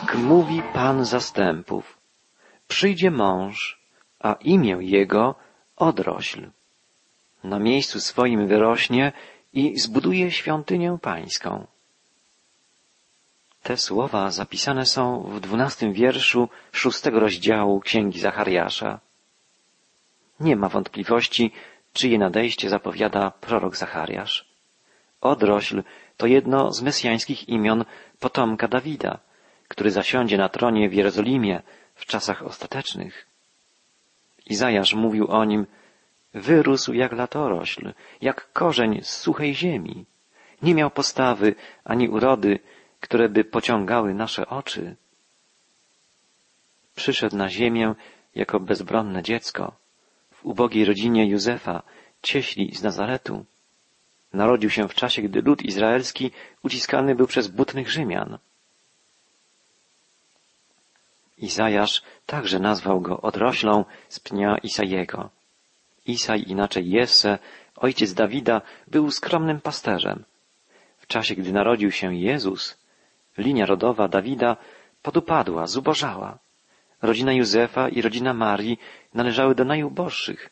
Tak mówi Pan zastępów. Przyjdzie mąż, a imię jego odrośl. Na miejscu swoim wyrośnie i zbuduje świątynię pańską. Te słowa zapisane są w dwunastym wierszu szóstego rozdziału Księgi Zachariasza. Nie ma wątpliwości, czyje nadejście zapowiada prorok Zachariasz. Odrośl to jedno z mesjańskich imion potomka Dawida, który zasiądzie na tronie w Jerozolimie w czasach ostatecznych. Izajasz mówił o nim, wyrósł jak latorośl, jak korzeń z suchej ziemi. Nie miał postawy ani urody, które by pociągały nasze oczy. Przyszedł na ziemię jako bezbronne dziecko w ubogiej rodzinie Józefa, cieśli z Nazaretu. Narodził się w czasie, gdy lud izraelski uciskany był przez butnych Rzymian. Izajasz także nazwał go odroślą z pnia Isajego. Isaj, inaczej Jesse, ojciec Dawida, był skromnym pasterzem. W czasie, gdy narodził się Jezus, linia rodowa Dawida podupadła, zubożała. Rodzina Józefa i rodzina Marii należały do najuboższych.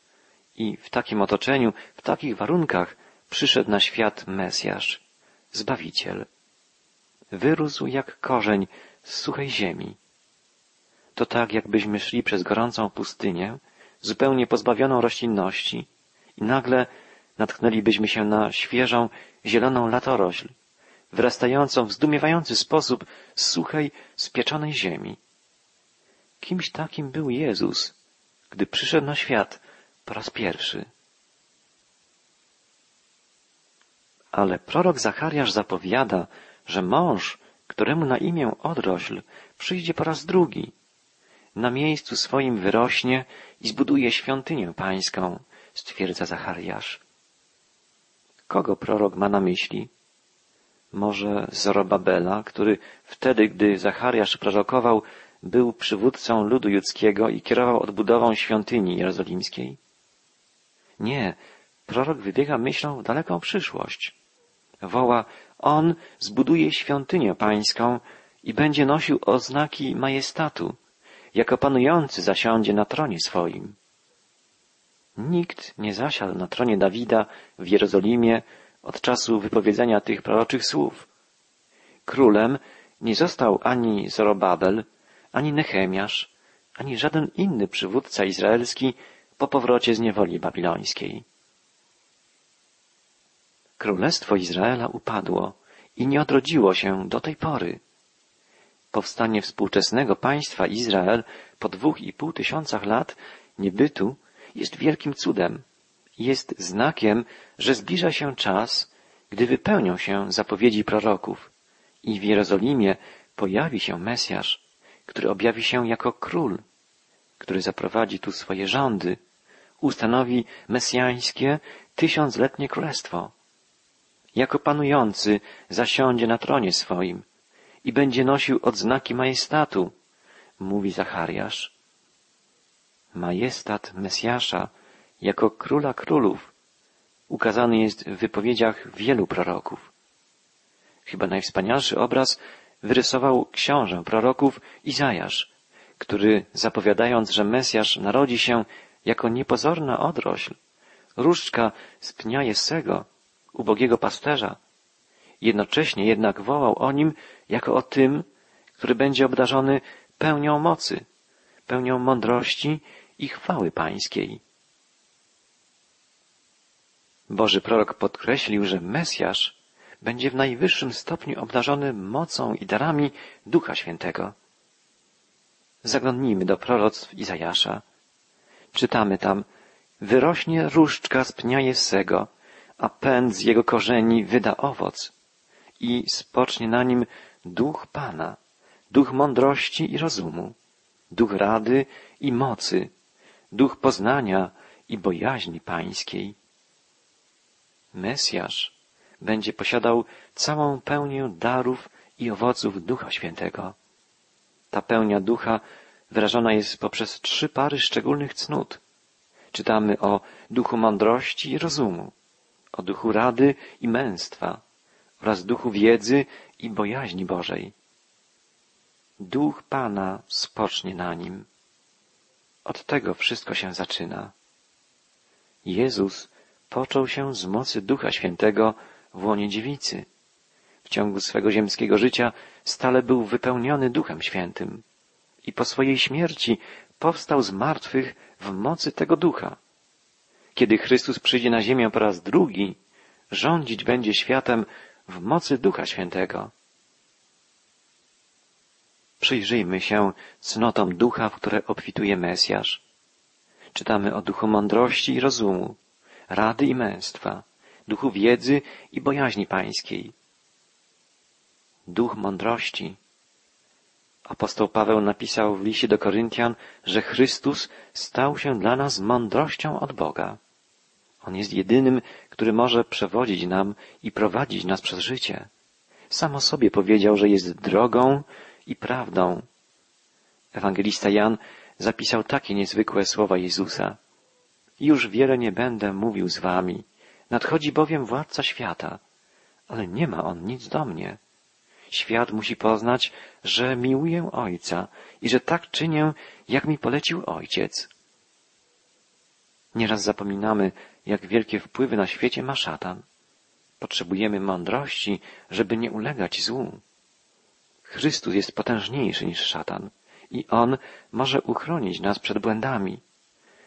I w takim otoczeniu, w takich warunkach przyszedł na świat Mesjasz, Zbawiciel. Wyrósł jak korzeń z suchej ziemi. To tak, jakbyśmy szli przez gorącą pustynię, zupełnie pozbawioną roślinności i nagle natknęlibyśmy się na świeżą, zieloną latorośl, wyrastającą w zdumiewający sposób z suchej, spieczonej ziemi. Kimś takim był Jezus, gdy przyszedł na świat po raz pierwszy. Ale prorok Zachariasz zapowiada, że mąż, któremu na imię odrośl, przyjdzie po raz drugi. Na miejscu swoim wyrośnie i zbuduje świątynię pańską, stwierdza Zachariasz. Kogo prorok ma na myśli? Może Zorobabela, który wtedy, gdy Zachariasz prorokował, był przywódcą ludu judzkiego i kierował odbudową świątyni jerozolimskiej? Nie, prorok wybiega myślą w daleką przyszłość. Woła, on zbuduje świątynię pańską i będzie nosił oznaki majestatu, jako panujący zasiądzie na tronie swoim. Nikt nie zasiadł na tronie Dawida w Jerozolimie od czasu wypowiedzenia tych proroczych słów. Królem nie został ani Zorobabel, ani Nehemiasz, ani żaden inny przywódca izraelski po powrocie z niewoli babilońskiej. Królestwo Izraela upadło i nie odrodziło się do tej pory. Powstanie współczesnego państwa Izrael po dwóch i pół tysiącach lat niebytu jest wielkim cudem. Jest znakiem, że zbliża się czas, gdy wypełnią się zapowiedzi proroków i w Jerozolimie pojawi się Mesjasz, który objawi się jako król, który zaprowadzi tu swoje rządy, ustanowi mesjańskie tysiącletnie królestwo. Jako panujący zasiądzie na tronie swoim i będzie nosił odznaki majestatu, mówi Zachariasz. Majestat Mesjasza jako króla królów ukazany jest w wypowiedziach wielu proroków. Chyba najwspanialszy obraz wyrysował książę proroków Izajasz, który zapowiadając, że Mesjasz narodzi się jako niepozorna odrośl, różdżka z pnia Jessego, ubogiego pasterza, jednocześnie jednak wołał o nim jako o tym, który będzie obdarzony pełnią mocy, pełnią mądrości i chwały pańskiej. Boży prorok podkreślił, że Mesjasz będzie w najwyższym stopniu obdarzony mocą i darami Ducha Świętego. Zaglądnijmy do proroctw Izajasza. Czytamy tam, wyrośnie różdżka z pnia Jessego, a pęd z jego korzeni wyda owoc i spocznie na nim duch Pana, duch mądrości i rozumu, duch rady i mocy, duch poznania i bojaźni pańskiej. Mesjasz będzie posiadał całą pełnię darów i owoców Ducha Świętego. Ta pełnia ducha wyrażona jest poprzez trzy pary szczególnych cnót. Czytamy o duchu mądrości i rozumu, o duchu rady i męstwa oraz duchu wiedzy i bojaźni Bożej. Duch Pana spocznie na nim. Od tego wszystko się zaczyna. Jezus począł się z mocy Ducha Świętego w łonie dziewicy. W ciągu swego ziemskiego życia stale był wypełniony Duchem Świętym i po swojej śmierci powstał z martwych w mocy tego Ducha. Kiedy Chrystus przyjdzie na ziemię po raz drugi, rządzić będzie światem w mocy Ducha Świętego. Przyjrzyjmy się cnotom ducha, w które obfituje Mesjasz. Czytamy o duchu mądrości i rozumu, rady i męstwa, duchu wiedzy i bojaźni pańskiej. Duch mądrości. Apostoł Paweł napisał w liście do Koryntian, że Chrystus stał się dla nas mądrością od Boga. On jest jedynym, który może przewodzić nam i prowadzić nas przez życie. Sam o sobie powiedział, że jest drogą i prawdą. Ewangelista Jan zapisał takie niezwykłe słowa Jezusa. Już wiele nie będę mówił z wami, nadchodzi bowiem władca świata, ale nie ma on nic do mnie. Świat musi poznać, że miłuję Ojca i że tak czynię, jak mi polecił Ojciec. Nieraz zapominamy, jak wielkie wpływy na świecie ma szatan. Potrzebujemy mądrości, żeby nie ulegać złu. Chrystus jest potężniejszy niż szatan i On może uchronić nas przed błędami.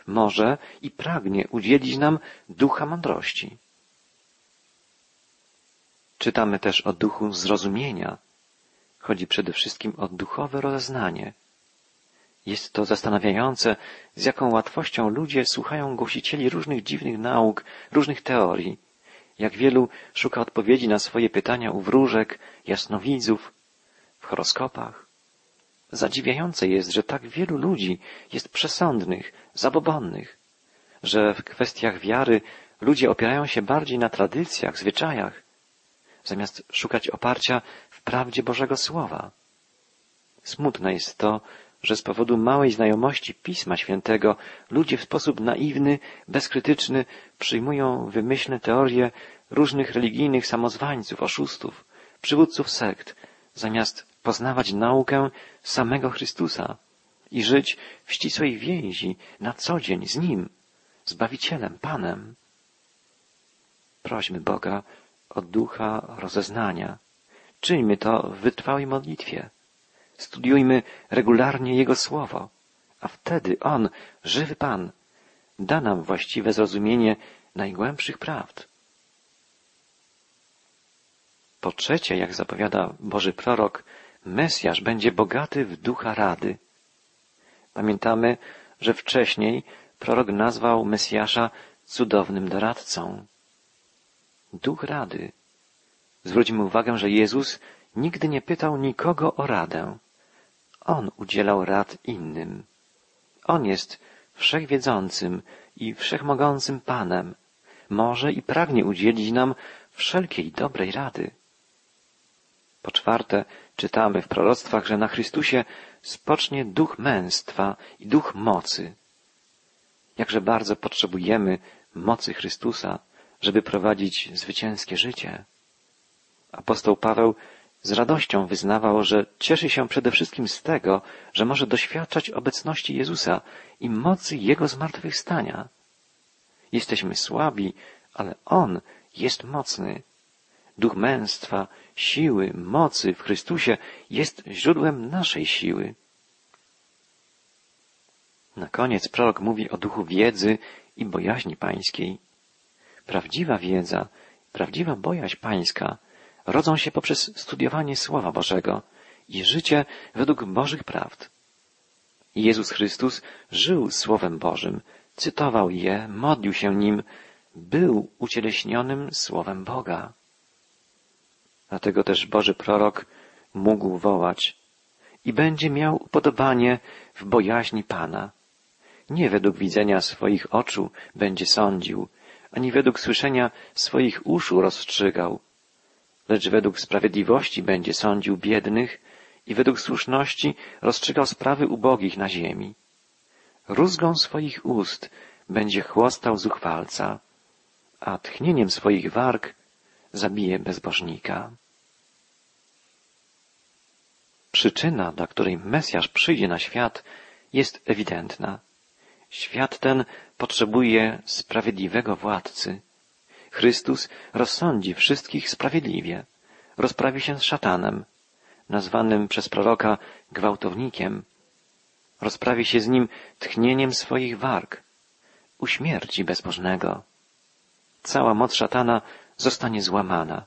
Może i pragnie udzielić nam ducha mądrości. Czytamy też o duchu zrozumienia. Chodzi przede wszystkim o duchowe rozeznanie. Jest to zastanawiające, z jaką łatwością ludzie słuchają głosicieli różnych dziwnych nauk, różnych teorii. Jak wielu szuka odpowiedzi na swoje pytania u wróżek, jasnowidzów, w horoskopach. Zadziwiające jest, że tak wielu ludzi jest przesądnych, zabobonnych, że w kwestiach wiary ludzie opierają się bardziej na tradycjach, zwyczajach, zamiast szukać oparcia w prawdzie Bożego Słowa. Smutne jest to, że z powodu małej znajomości Pisma Świętego ludzie w sposób naiwny, bezkrytyczny przyjmują wymyślne teorie różnych religijnych samozwańców, oszustów, przywódców sekt, zamiast poznawać naukę samego Chrystusa i żyć w ścisłej więzi na co dzień z Nim, Zbawicielem, Panem. Prośmy Boga o ducha rozeznania. Czyńmy to w wytrwałej modlitwie. Studiujmy regularnie Jego Słowo, a wtedy On, żywy Pan, da nam właściwe zrozumienie najgłębszych prawd. Po trzecie, jak zapowiada Boży prorok, Mesjasz będzie bogaty w ducha rady. Pamiętamy, że wcześniej prorok nazwał Mesjasza cudownym doradcą. Duch rady. Zwróćmy uwagę, że Jezus nigdy nie pytał nikogo o radę. On udzielał rad innym. On jest wszechwiedzącym i wszechmogącym Panem. Może i pragnie udzielić nam wszelkiej dobrej rady. Po czwarte, czytamy w proroctwach, że na Chrystusie spocznie duch męstwa i duch mocy. Jakże bardzo potrzebujemy mocy Chrystusa, żeby prowadzić zwycięskie życie. Apostoł Paweł z radością wyznawał, że cieszy się przede wszystkim z tego, że może doświadczać obecności Jezusa i mocy Jego zmartwychwstania. Jesteśmy słabi, ale On jest mocny. Duch męstwa, siły, mocy w Chrystusie jest źródłem naszej siły. Na koniec prorok mówi o duchu wiedzy i bojaźni pańskiej. Prawdziwa wiedza, prawdziwa bojaźń pańska rodzą się poprzez studiowanie Słowa Bożego i życie według Bożych prawd. Jezus Chrystus żył Słowem Bożym, cytował je, modlił się nim, był ucieleśnionym Słowem Boga. Dlatego też Boży prorok mógł wołać i będzie miał upodobanie w bojaźni Pana. Nie według widzenia swoich oczu będzie sądził, ani według słyszenia swoich uszu rozstrzygał, lecz według sprawiedliwości będzie sądził biednych i według słuszności rozstrzygał sprawy ubogich na ziemi. Rózgą swoich ust będzie chłostał zuchwalca, a tchnieniem swoich warg zabije bezbożnika. Przyczyna, dla której Mesjasz przyjdzie na świat, jest ewidentna. Świat ten potrzebuje sprawiedliwego władcy. Chrystus rozsądzi wszystkich sprawiedliwie, rozprawi się z szatanem, nazwanym przez proroka gwałtownikiem, rozprawi się z nim tchnieniem swoich warg, uśmierci bezbożnego. Cała moc szatana zostanie złamana.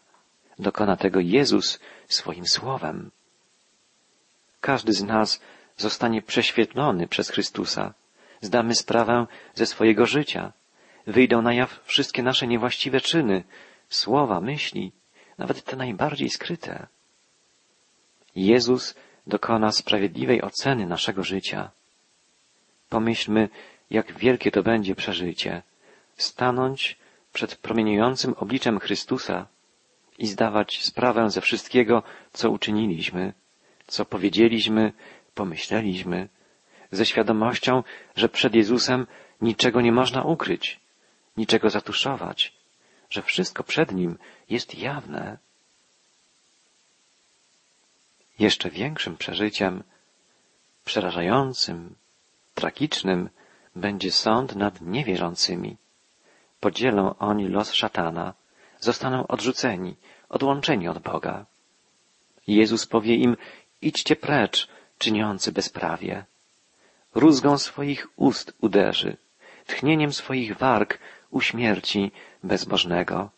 Dokona tego Jezus swoim słowem. Każdy z nas zostanie prześwietlony przez Chrystusa. Zdamy sprawę ze swojego życia. Wyjdą na jaw wszystkie nasze niewłaściwe czyny, słowa, myśli, nawet te najbardziej skryte. Jezus dokona sprawiedliwej oceny naszego życia. Pomyślmy, jak wielkie to będzie przeżycie. Stanąć przed promieniejącym obliczem Chrystusa i zdawać sprawę ze wszystkiego, co uczyniliśmy, co powiedzieliśmy, pomyśleliśmy, ze świadomością, że przed Jezusem niczego nie można ukryć, niczego zatuszować, że wszystko przed Nim jest jawne. Jeszcze większym przeżyciem, przerażającym, tragicznym będzie sąd nad niewierzącymi. Podzielą oni los szatana, zostaną odrzuceni, odłączeni od Boga. Jezus powie im, idźcie precz, czyniący bezprawie. Rózgą swoich ust uderzy, tchnieniem swoich warg uśmierci bezbożnego.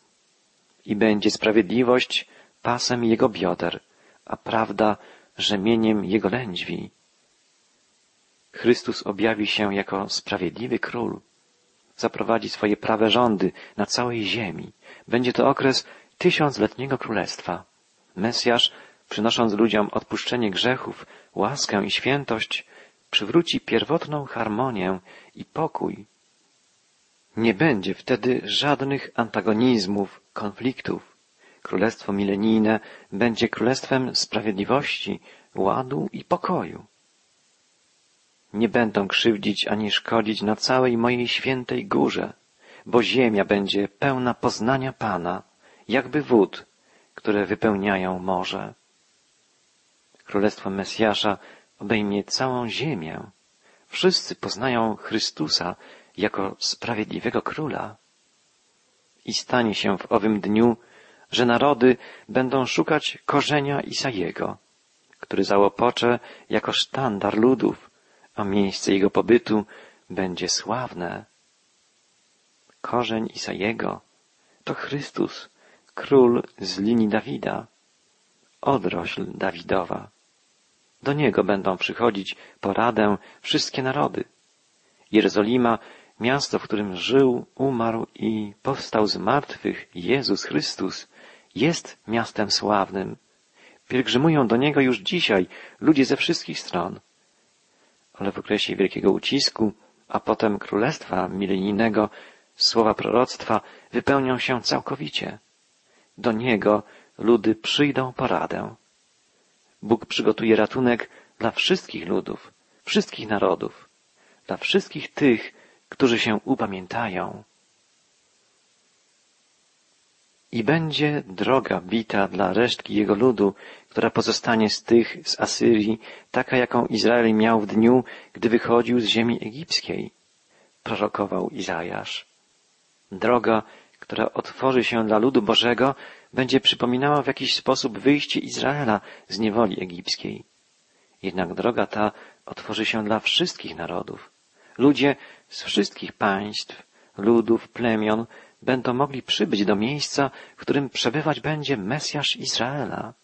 I będzie sprawiedliwość pasem jego bioder, a prawda rzemieniem jego lędźwi. Chrystus objawi się jako sprawiedliwy król. Zaprowadzi swoje prawe rządy na całej ziemi. Będzie to okres tysiącletniego królestwa. Mesjasz, przynosząc ludziom odpuszczenie grzechów, łaskę i świętość, przywróci pierwotną harmonię i pokój. Nie będzie wtedy żadnych antagonizmów, konfliktów. Królestwo milenijne będzie królestwem sprawiedliwości, ładu i pokoju. Nie będą krzywdzić ani szkodzić na całej mojej świętej górze, bo ziemia będzie pełna poznania Pana, jakby wód, które wypełniają morze. Królestwo Mesjasza obejmie całą ziemię. Wszyscy poznają Chrystusa jako sprawiedliwego króla. I stanie się w owym dniu, że narody będą szukać korzenia Isajego, który załopocze jako sztandar ludów, a miejsce jego pobytu będzie sławne. Korzeń Isajego to Chrystus, król z linii Dawida, odrośl Dawidowa. Do niego będą przychodzić poradę wszystkie narody. Jerozolima, miasto, w którym żył, umarł i powstał z martwych Jezus Chrystus, jest miastem sławnym. Pielgrzymują do niego już dzisiaj ludzie ze wszystkich stron. Ale w okresie wielkiego ucisku, a potem królestwa milenijnego, słowa proroctwa wypełnią się całkowicie. Do niego ludy przyjdą poradę. Bóg przygotuje ratunek dla wszystkich ludów, wszystkich narodów, dla wszystkich tych, którzy się upamiętają. I będzie droga bita dla resztki jego ludu, która pozostanie z tych z Asyrii, taka jaką Izrael miał w dniu, gdy wychodził z ziemi egipskiej, prorokował Izajasz. Droga, która otworzy się dla ludu Bożego, będzie przypominała w jakiś sposób wyjście Izraela z niewoli egipskiej. Jednak droga ta otworzy się dla wszystkich narodów. Ludzie z wszystkich państw, ludów, plemion będą mogli przybyć do miejsca, w którym przebywać będzie Mesjasz Izraela.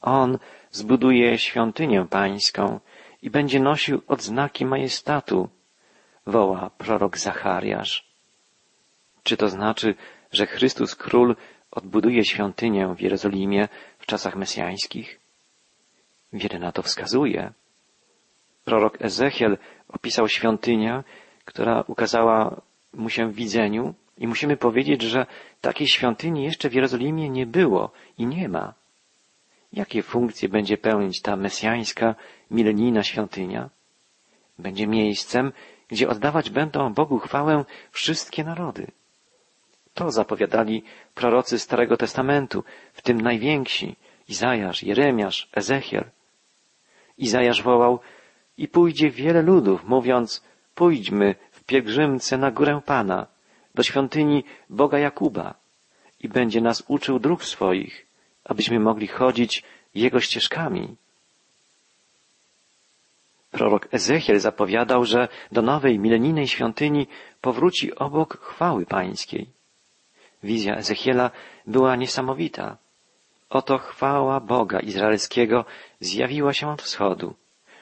On zbuduje świątynię pańską i będzie nosił odznaki majestatu, woła prorok Zachariasz. Czy to znaczy, że Chrystus Król odbuduje świątynię w Jerozolimie w czasach mesjańskich? Wiele na to wskazuje. Prorok Ezechiel opisał świątynię, która ukazała mu się w widzeniu i musimy powiedzieć, że takiej świątyni jeszcze w Jerozolimie nie było i nie ma. Jakie funkcje będzie pełnić ta mesjańska, milenijna świątynia? Będzie miejscem, gdzie oddawać będą Bogu chwałę wszystkie narody. To zapowiadali prorocy Starego Testamentu, w tym najwięksi, Izajasz, Jeremiasz, Ezechiel. Izajasz wołał, i pójdzie wiele ludów, mówiąc, pójdźmy w pielgrzymce na górę Pana, do świątyni Boga Jakuba i będzie nas uczył dróg swoich, abyśmy mogli chodzić Jego ścieżkami. Prorok Ezechiel zapowiadał, że do nowej milenijnej świątyni powróci obok chwały pańskiej. Wizja Ezechiela była niesamowita. Oto chwała Boga Izraelskiego zjawiła się od wschodu.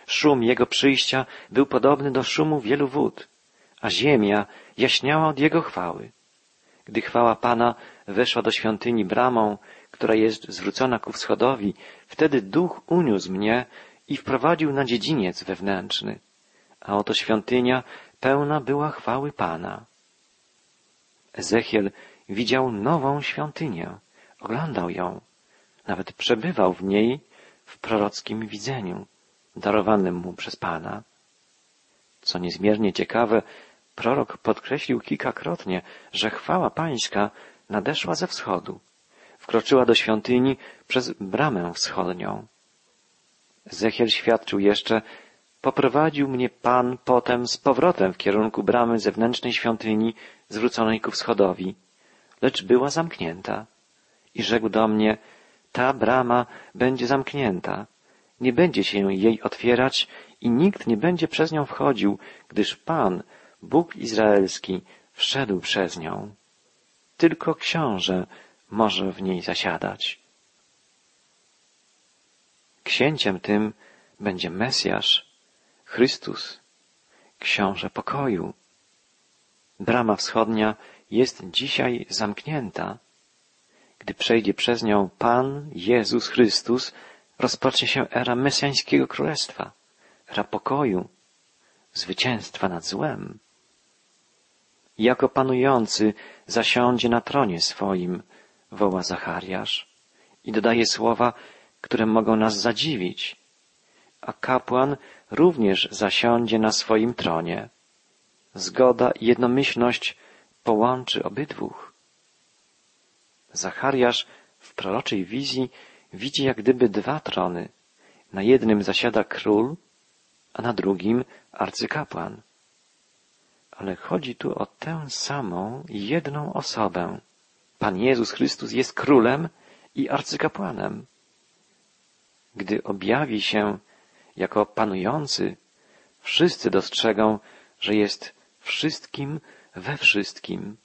Szum Jego przyjścia był podobny do szumu wielu wód, a ziemia jaśniała od Jego chwały. Gdy chwała Pana weszła do świątyni bramą, która jest zwrócona ku wschodowi, wtedy duch uniósł mnie i wprowadził na dziedziniec wewnętrzny, a oto świątynia pełna była chwały Pana. Ezechiel widział nową świątynię, oglądał ją, nawet przebywał w niej w prorockim widzeniu, darowanym mu przez Pana. Co niezmiernie ciekawe, prorok podkreślił kilkakrotnie, że chwała pańska nadeszła ze wschodu, wkroczyła do świątyni przez bramę wschodnią. Ezechiel świadczył jeszcze, poprowadził mnie Pan potem z powrotem w kierunku bramy zewnętrznej świątyni zwróconej ku wschodowi, lecz była zamknięta. I rzekł do mnie, ta brama będzie zamknięta, nie będzie się jej otwierać i nikt nie będzie przez nią wchodził, gdyż Pan, Bóg Izraelski, wszedł przez nią. Tylko książę może w niej zasiadać. Księciem tym będzie Mesjasz, Chrystus, książę pokoju. Brama wschodnia jest dzisiaj zamknięta. Gdy przejdzie przez nią Pan Jezus Chrystus, rozpocznie się era mesjańskiego królestwa, era pokoju, zwycięstwa nad złem. Jako panujący zasiądzie na tronie swoim, woła Zachariasz i dodaje słowa, które mogą nas zadziwić. A kapłan również zasiądzie na swoim tronie. Zgoda i jednomyślność połączy obydwóch. Zachariasz w proroczej wizji widzi jak gdyby dwa trony. Na jednym zasiada król, a na drugim arcykapłan. Ale chodzi tu o tę samą, jedną osobę. Pan Jezus Chrystus jest królem i arcykapłanem. Gdy objawi się jako panujący, wszyscy dostrzegą, że jest wszystkim we wszystkim,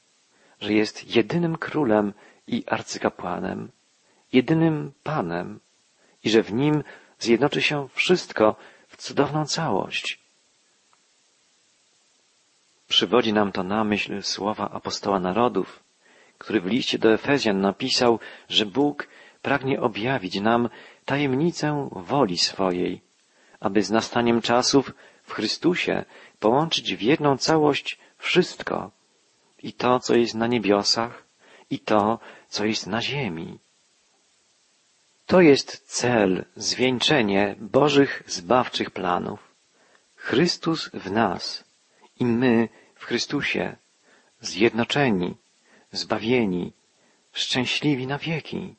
że jest jedynym królem i arcykapłanem, jedynym Panem i że w nim zjednoczy się wszystko w cudowną całość. Przywodzi nam to na myśl słowa apostoła narodów, który w liście do Efezjan napisał, że Bóg pragnie objawić nam tajemnicę woli swojej, aby z nastaniem czasów w Chrystusie połączyć w jedną całość wszystko, i to, co jest na niebiosach, i to, co jest na ziemi. To jest cel, zwieńczenie Bożych zbawczych planów. Chrystus w nas i my w Chrystusie, zjednoczeni, zbawieni, szczęśliwi na wieki.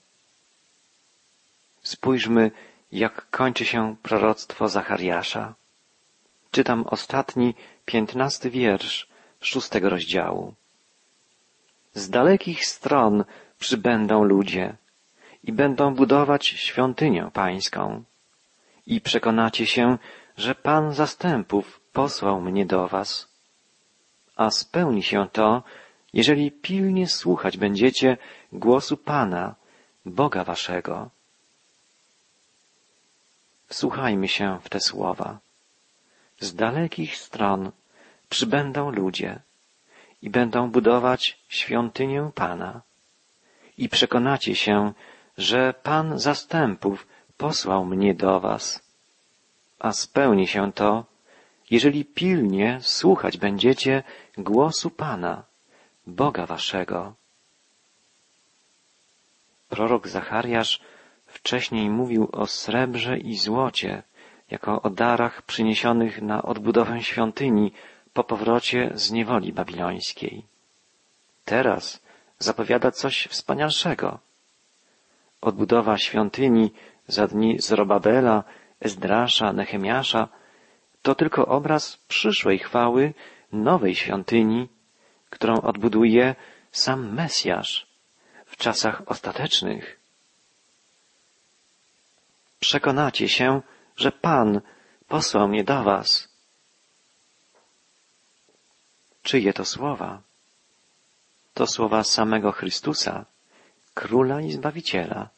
Spójrzmy, jak kończy się proroctwo Zachariasza. Czytam ostatni, piętnasty wiersz szóstego rozdziału. Z dalekich stron przybędą ludzie i będą budować świątynię pańską. I przekonacie się, że Pan zastępów posłał mnie do was. A spełni się to, jeżeli pilnie słuchać będziecie głosu Pana, Boga waszego. Wsłuchajmy się w te słowa. Z dalekich stron przybędą ludzie i będą budować świątynię Pana. I przekonacie się, że Pan zastępów posłał mnie do was. A spełni się to, jeżeli pilnie słuchać będziecie głosu Pana, Boga waszego. Prorok Zachariasz wcześniej mówił o srebrze i złocie, jako o darach przyniesionych na odbudowę świątyni po powrocie z niewoli babilońskiej. Teraz zapowiada coś wspanialszego. Odbudowa świątyni za dni Zorobabela Ezdrasza, Nehemiasza, to tylko obraz przyszłej chwały nowej świątyni, którą odbuduje sam Mesjasz w czasach ostatecznych. Przekonacie się, że Pan posłał mnie do was. Czyje to słowa? To słowa samego Chrystusa, Króla i Zbawiciela.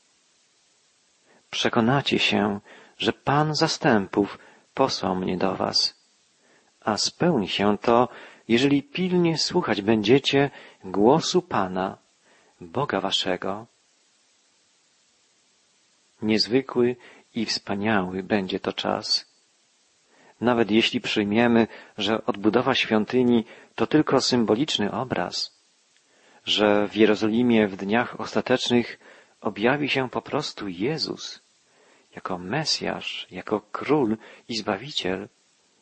Przekonacie się, że Pan zastępów posłał mnie do was. A spełni się to, jeżeli pilnie słuchać będziecie głosu Pana, Boga waszego. Niezwykły i wspaniały będzie to czas. Nawet jeśli przyjmiemy, że odbudowa świątyni to tylko symboliczny obraz, że w Jerozolimie w dniach ostatecznych objawi się po prostu Jezus, jako Mesjasz, jako Król i Zbawiciel,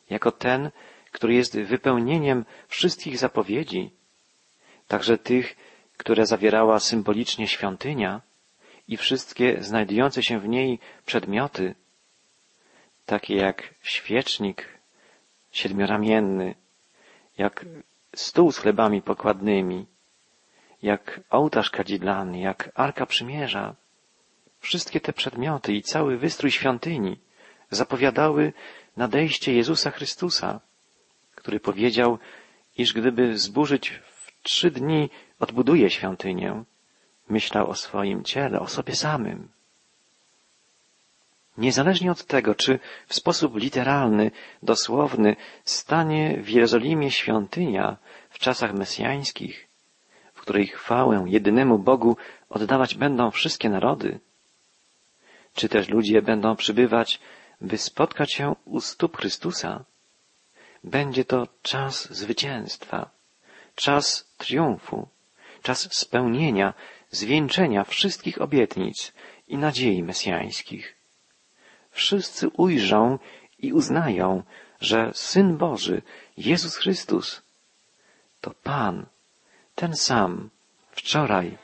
jako ten, który jest wypełnieniem wszystkich zapowiedzi, także tych, które zawierała symbolicznie świątynia i wszystkie znajdujące się w niej przedmioty, takie jak świecznik siedmioramienny, jak stół z chlebami pokładnymi, jak ołtarz kadzidlany, jak Arka Przymierza. Wszystkie te przedmioty i cały wystrój świątyni zapowiadały nadejście Jezusa Chrystusa, który powiedział, iż gdyby zburzyć w trzy dni odbuduje świątynię, myślał o swoim ciele, o sobie samym. Niezależnie od tego, czy w sposób literalny, dosłowny stanie w Jerozolimie świątynia w czasach mesjańskich, której chwałę jedynemu Bogu oddawać będą wszystkie narody, czy też ludzie będą przybywać, by spotkać się u stóp Chrystusa, będzie to czas zwycięstwa, czas triumfu, czas spełnienia, zwieńczenia wszystkich obietnic i nadziei mesjańskich. Wszyscy ujrzą i uznają, że Syn Boży, Jezus Chrystus, to Pan, ten sam, wczoraj,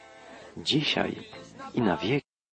dzisiaj i na wieki.